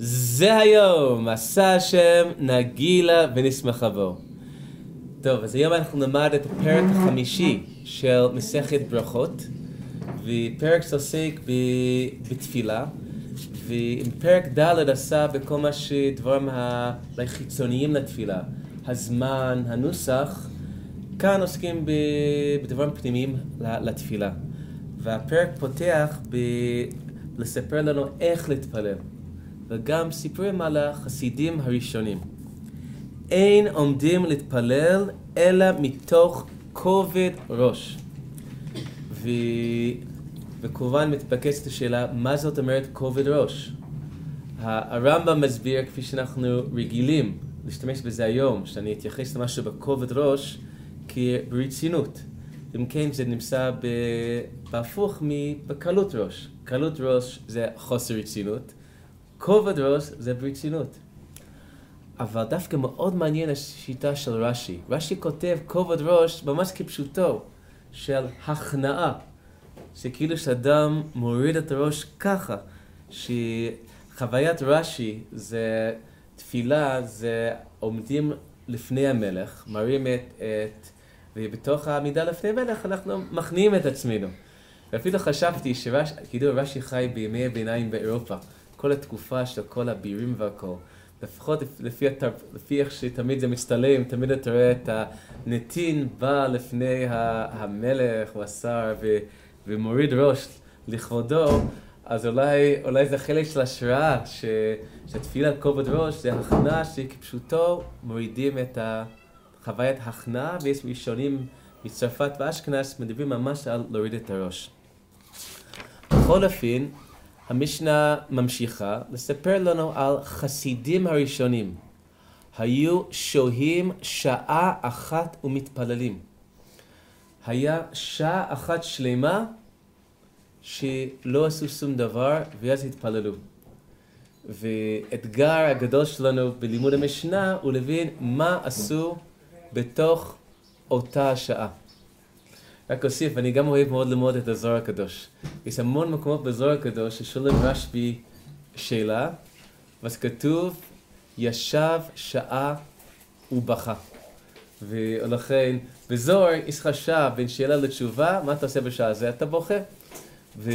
זה היום, עשה השם נגילה ונשמחה בו. טוב, אז היום אנחנו נלמד את הפרק החמישי של מסכת ברכות, ופרק שעוסק בתפילה, ופרק ד' עשה בכל מה שדברים החיצוניים לתפילה, הזמן, הנוסח, כאן עוסקים בדברים פנימיים לתפילה. והפרק פותח בלספר לנו איך להתפלל. וגם סיפורים על החסידים הראשונים. אין עומדים להתפלל אלא מתוך כובד ראש. ו... וכמובן מתבקשת השאלה, מה זאת אומרת כובד ראש? הרמב"ם מסביר, כפי שאנחנו רגילים להשתמש בזה היום, שאני אתייחס למשהו בכובד ראש כברצינות. אם כן, זה נמצא בהפוך מבקלות ראש. קלות ראש זה חוסר רצינות, כובד ראש זה ברצינות. אבל דווקא מאוד מעניין השיטה של רש"י. רש"י כותב כובד ראש ממש כפשוטו, של הכנעה. שכאילו שאדם מוריד את הראש ככה, שחוויית רש"י זה תפילה, זה עומדים לפני המלך, מראים את, את ובתוך העמידה לפני המלך אנחנו מכניעים את עצמנו. ואפילו חשבתי שכאילו רש"י חי בימי הביניים באירופה. כל התקופה של כל הבירים והכל. לפחות לפי. לפי איך שתמיד זה מצטלם, תמיד אתה רואה את הנתין בא לפני המלך או השר ו... ומוריד ראש לכבודו, אז אולי, אולי זה חלק של השראה, ש... שתפילה כובד ראש זה הכנעה שכפשוטו מורידים את חוויית הכנעה, ויש ראשונים מצרפת ואשכנז מדברים ממש על להוריד את הראש. בכל אופן, המשנה ממשיכה לספר לנו על חסידים הראשונים. היו שוהים שעה אחת ומתפללים. היה שעה אחת שלמה שלא עשו שום דבר ואז התפללו. ואתגר הגדול שלנו בלימוד המשנה הוא להבין מה עשו בתוך אותה השעה. רק אוסיף, אני גם אוהב מאוד ללמוד את הזוהר הקדוש. יש המון מקומות בזוהר הקדוש ששואלים רשב"י שאלה, ואז כתוב, ישב שעה ובכה. ולכן, בזוהר יש לך שעה בין שאלה לתשובה, מה אתה עושה בשעה הזאת? אתה בוכה. ו...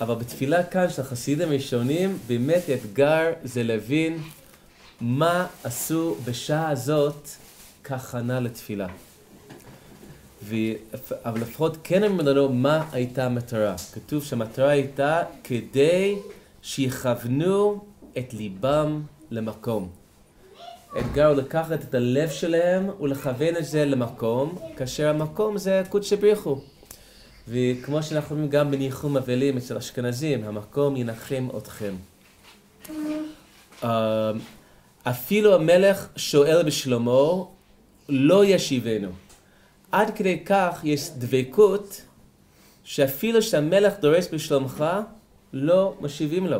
אבל בתפילה כאן של החסידים הראשונים, באמת האתגר זה להבין מה עשו בשעה הזאת כהכנה לתפילה. ו... אבל לפחות כן אומרים לנו מה הייתה המטרה. כתוב שהמטרה הייתה כדי שיכוונו את ליבם למקום. האתגר הוא לקחת את הלב שלהם ולכוון את זה למקום, כאשר המקום זה קודשא בריחו. וכמו שאנחנו רואים גם בניחום אבלים אצל אשכנזים, המקום ינחם אתכם. אה, אפילו המלך שואל בשלמה, לא ישיבנו. עד כדי כך יש דבקות שאפילו שהמלך דורש בשלומך, לא משיבים לו.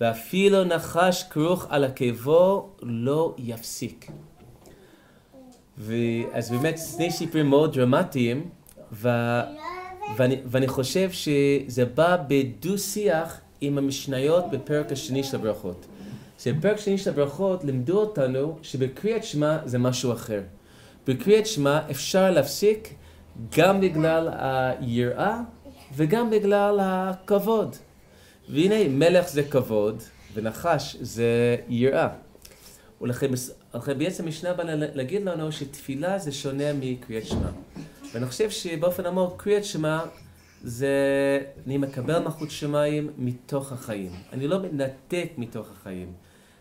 ואפילו נחש כרוך על עקבו לא יפסיק. אז באמת שני סיפורים מאוד דרמטיים, ו... ואני, ואני חושב שזה בא בדו-שיח עם המשניות בפרק השני של הברכות. שבפרק השני של הברכות לימדו אותנו שבקריאת שמע זה משהו אחר. בקריאת שמע אפשר להפסיק גם בגלל היראה וגם בגלל הכבוד. והנה מלך זה כבוד ונחש זה יראה. ולכן בעצם המשנה באה להגיד לנו שתפילה זה שונה מקריאת שמע. ואני חושב שבאופן עמוק קריאת שמע זה אני מקבל מלכות שמיים מתוך החיים. אני לא מנתק מתוך החיים.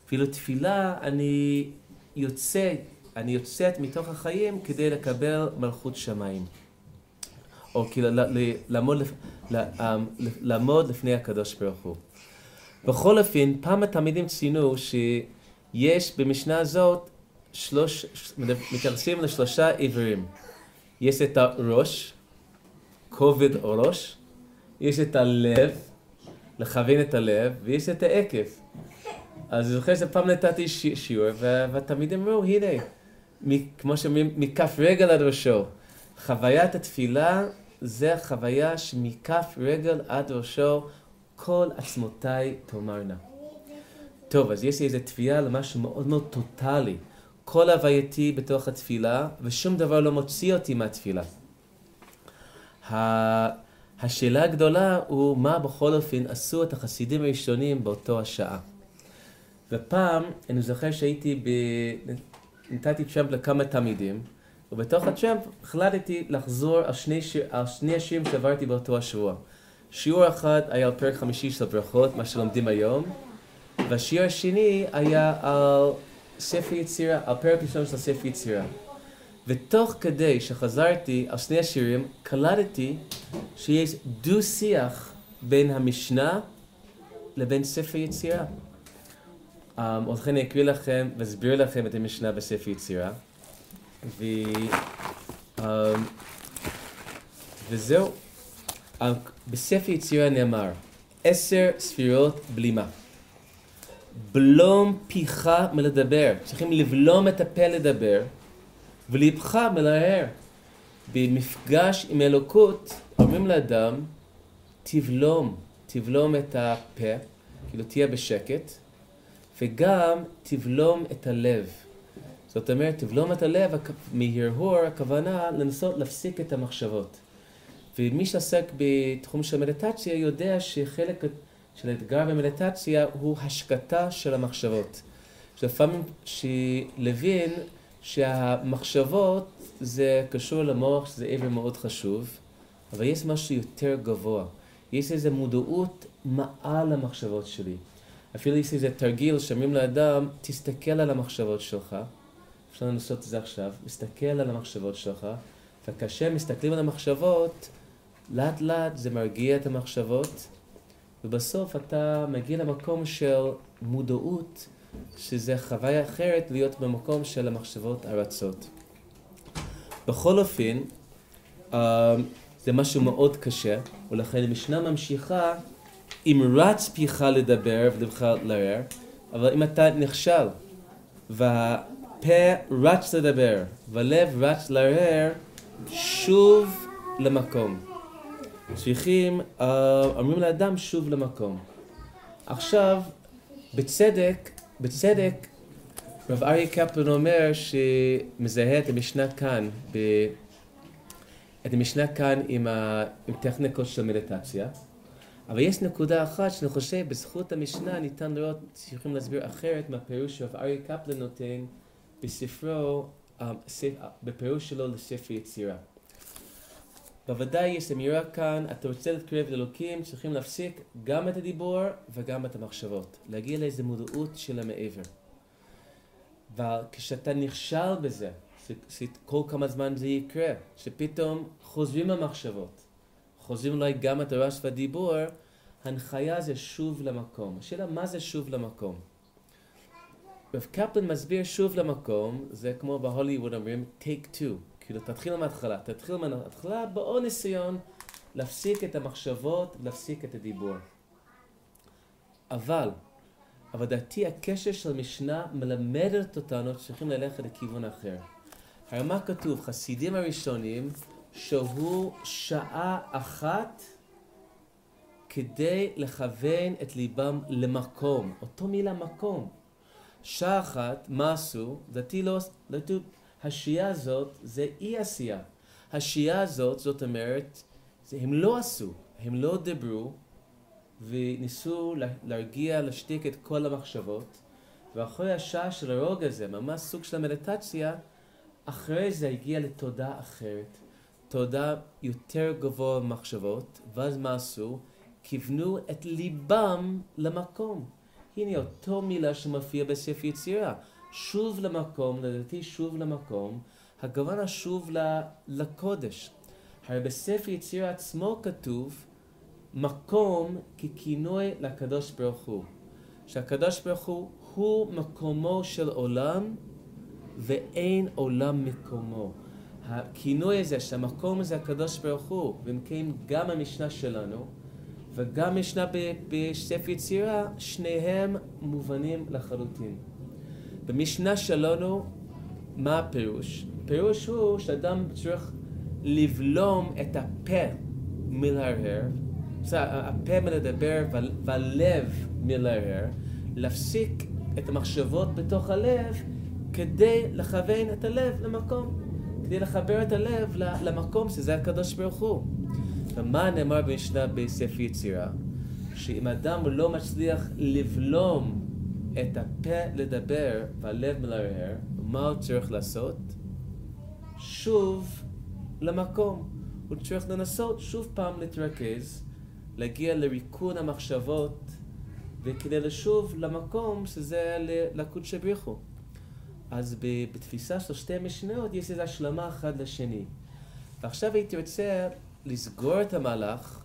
אפילו תפילה אני יוצא אני יוצאת מתוך החיים כדי לקבל מלכות שמיים. או כאילו אמ, לעמוד לפני הקדוש ברוך הוא. בכל אופן, פעם התלמידים ציינו שיש במשנה הזאת שלוש, מתייחסים לשלושה איברים. יש את הראש, כובד ראש, יש את הלב, לכוון את הלב, ויש את העקב. אז אני זוכר שפעם נתתי שיעור, והתלמידים אמרו, הנה, כמו שאומרים, מכף רגל עד ראשו. חוויית התפילה זה החוויה שמכף רגל עד ראשו כל עצמותיי תאמרנה. טוב, אז יש לי איזו תביעה למשהו מאוד מאוד טוטאלי. כל הווייתי בתוך התפילה, ושום דבר לא מוציא אותי מהתפילה. השאלה הגדולה הוא מה בכל אופן עשו את החסידים הראשונים באותו השעה. ופעם, אני זוכר שהייתי ב... נתתי צ'אמפ לכמה תלמידים, ובתוך הצ'אמפ החלטתי לחזור על שני, על שני השירים שעברתי באותו השבוע. שיעור אחד היה על פרק חמישי של ברכות, מה שלומדים היום, והשיעור השני היה על ספר יצירה, על פרק ראשון של ספר יצירה. ותוך כדי שחזרתי על שני השירים, קלטתי שיש דו-שיח בין המשנה לבין ספר יצירה. ולכן אני אקריא לכם ואסביר לכם את המשנה בספר יצירה. ו... Um, וזהו. Um, בספר יצירה נאמר, עשר ספירות בלימה. בלום פיך מלדבר. צריכים לבלום את הפה לדבר. וליבך מלהר. במפגש עם אלוקות אומרים לאדם, תבלום, תבלום את הפה, כאילו תהיה בשקט, וגם תבלום את הלב. זאת אומרת, תבלום את הלב מהרהור, הכוונה לנסות להפסיק את המחשבות. ומי שעסק בתחום של מדיטציה יודע שחלק של האתגר במדיטציה הוא השקטה של המחשבות. שלפעמים שלווין שהמחשבות זה קשור למוח, שזה עבר מאוד חשוב, אבל יש משהו יותר גבוה. יש איזו מודעות מעל המחשבות שלי. אפילו יש איזה תרגיל שאומרים לאדם, תסתכל על המחשבות שלך, אפשר לנסות את זה עכשיו, תסתכל על המחשבות שלך, וכאשר מסתכלים על המחשבות, לאט לאט זה מרגיע את המחשבות, ובסוף אתה מגיע למקום של מודעות שזה חוויה אחרת להיות במקום של המחשבות הרצות. בכל אופן, uh, זה משהו מאוד קשה, ולכן המשנה ממשיכה אם רץ פיך לדבר ולבך לערער, אבל אם אתה נכשל והפה רץ לדבר והלב רץ לערער, שוב למקום. צריכים, uh, אומרים לאדם שוב למקום. עכשיו, בצדק, בצדק, רב אריה קפלן אומר שמזהה את המשנה כאן, ב... את המשנה כאן עם, ה... עם טכניקות של מדיטציה, אבל יש נקודה אחת שאני חושב בזכות המשנה ניתן לראות, צריכים להסביר אחרת מהפירוש שרב אריה קפלן נותן בספרו, אה, בפירוש שלו לספר יצירה. בוודאי יש אמירה כאן, אתה רוצה להתקרב לאלוקים, צריכים להפסיק גם את הדיבור וגם את המחשבות. להגיע לאיזו מודעות של המעבר. וכשאתה נכשל בזה, כל כמה זמן זה יקרה, שפתאום חוזרים המחשבות, חוזרים אולי גם את הרעש והדיבור, הנחיה זה שוב למקום. השאלה מה זה שוב למקום? רב קפלן מסביר שוב למקום, זה כמו בהוליווד אומרים take two. כאילו, תתחיל מההתחלה. תתחיל מההתחלה בעוד ניסיון להפסיק את המחשבות, להפסיק את הדיבור. אבל, אבל דעתי הקשר של משנה מלמדת אותנו שצריכים ללכת לכיוון אחר. הרי מה כתוב? חסידים הראשונים שהו שעה אחת כדי לכוון את ליבם למקום. אותו מילה מקום. שעה אחת, מה עשו? דעתי לא, לדעתי השהייה הזאת זה אי עשייה. השהייה הזאת, זאת אומרת, הם לא עשו, הם לא דיברו, וניסו להרגיע, להשתיק את כל המחשבות, ואחרי השעה של הרוגע הזה, ממש סוג של המדיטציה, אחרי זה הגיע לתודה אחרת, תודה יותר גבוה במחשבות, ואז מה עשו? כיוונו את ליבם למקום. הנה אותו מילה שמופיע בספר יצירה. שוב למקום, לדעתי שוב למקום, הכוונה שוב לקודש. הרי בספר יציר עצמו כתוב מקום ככינוי לקדוש ברוך הוא. שהקדוש ברוך הוא הוא מקומו של עולם ואין עולם מקומו. הכינוי הזה שהמקום הזה הקדוש ברוך הוא, כן גם המשנה שלנו וגם משנה בספר יצירה, שניהם מובנים לחלוטין. במשנה שלנו, מה הפירוש? הפירוש הוא שאדם צריך לבלום את הפה מלהרהר, הפה מלדבר והלב מלהרהר, להפסיק את המחשבות בתוך הלב כדי לכוון את הלב למקום, כדי לחבר את הלב למקום שזה הקדוש ברוך הוא. ומה נאמר במשנה בספר יצירה? שאם אדם לא מצליח לבלום את הפה לדבר והלב מלרער, מה הוא צריך לעשות? שוב למקום. הוא צריך לנסות שוב פעם להתרכז, להגיע לריקון המחשבות, וכדי לשוב למקום שזה לקודשא בריחו. אז בתפיסה של שתי משניות יש איזו השלמה אחד לשני. ועכשיו הייתי רוצה לסגור את המהלך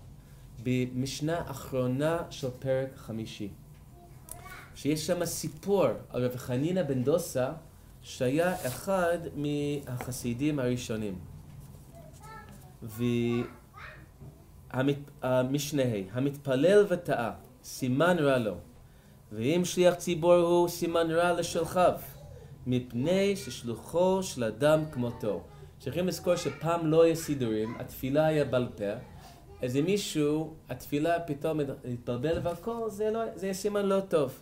במשנה אחרונה של פרק חמישי. שיש שם סיפור על רב חנינא בן דוסה, שהיה אחד מהחסידים הראשונים. והמשנה ה', המתפלל וטעה, סימן רע לו, ואם שליח ציבור הוא, סימן רע לשלחיו, מפני ששלוחו של אדם כמותו. צריכים לזכור שפעם לא היה סידורים, התפילה היה בעל פה, איזה מישהו, התפילה פתאום התבלבל והכל, זה, לא, זה סימן לא טוב.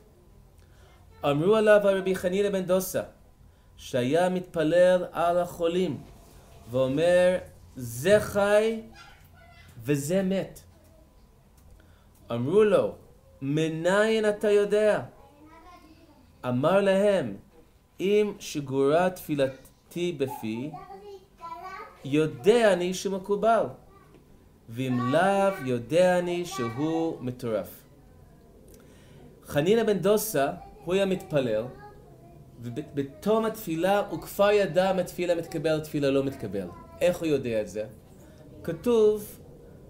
אמרו עליו הרבי חנינא בן דוסה, שהיה מתפלל על החולים, ואומר, זה חי וזה מת. אמרו לו, מניין אתה יודע? אמר להם, אם שגורה תפילתי בפי, יודע אני שמקובל, ואם לאו יודע אני שהוא מטורף. חנינא בן דוסה, הוא היה מתפלל, ובתום התפילה הוא כבר ידע אם התפילה מתקבל, התפילה לא מתקבל. איך הוא יודע את זה? כתוב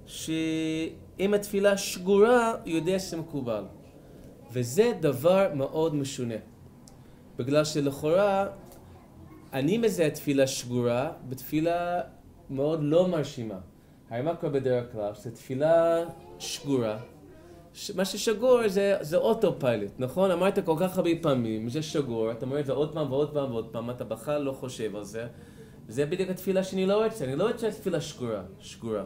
שאם התפילה שגורה, הוא יודע שזה מקובל. וזה דבר מאוד משונה. בגלל שלכאורה, אני מזהה תפילה שגורה בתפילה מאוד לא מרשימה. הרי מה קורה בדרך כלל? שזו תפילה שגורה. מה ששגור זה, זה אוטו פיילוט, נכון? אמרת כל כך הרבה פעמים, זה שגור, אתה אומר את זה עוד פעם ועוד פעם ועוד פעם, אתה בכלל לא חושב על זה. וזה בדיוק התפילה שאני לא רוצה, אני לא רוצה תפילה שגורה, שגורה.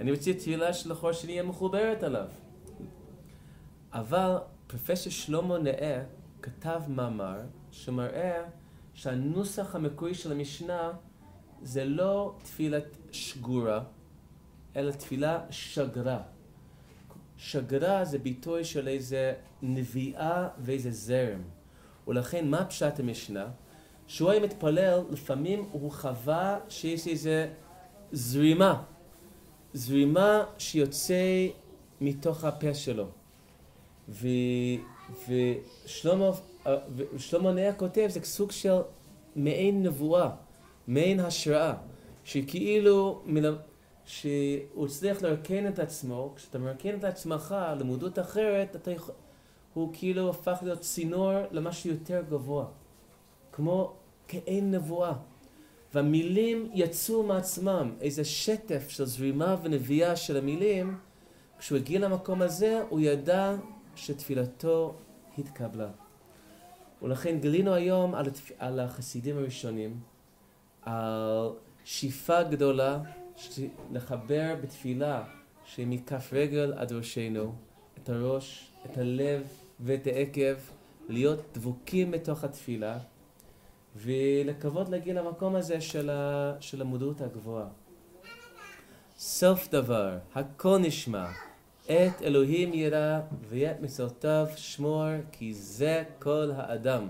אני רוצה תפילה שלכאורה שאני אהיה מחוברת עליו. אבל פרופסור שלמה נאה כתב מאמר שמראה שהנוסח המקורי של המשנה זה לא תפילת שגורה, אלא תפילה שגרה. שגרה זה ביטוי של איזה נביאה ואיזה זרם. ולכן מה פשט המשנה? שהוא היה מתפלל, לפעמים הוא חווה שיש איזה זרימה. זרימה שיוצא מתוך הפה שלו. ו, ושלמה, ושלמה נאה כותב, זה סוג של מעין נבואה, מעין השראה, שכאילו שהוא הצליח לרקן את עצמו, כשאתה מרקן את עצמך למודות אחרת, אתה יכול, הוא כאילו הפך להיות צינור למשהו יותר גבוה, כמו כאין נבואה. והמילים יצאו מעצמם, איזה שטף של זרימה ונביאה של המילים, כשהוא הגיע למקום הזה, הוא ידע שתפילתו התקבלה. ולכן גילינו היום על, על החסידים הראשונים, על שאיפה גדולה לחבר בתפילה שמכף רגל עד ראשנו, את הראש, את הלב ואת העקב, להיות דבוקים בתוך התפילה ולקוות להגיע למקום הזה של, ה, של המודעות הגבוהה. סוף דבר, הכל נשמע, את אלוהים ירא ואת מצוותיו שמור, כי זה כל האדם.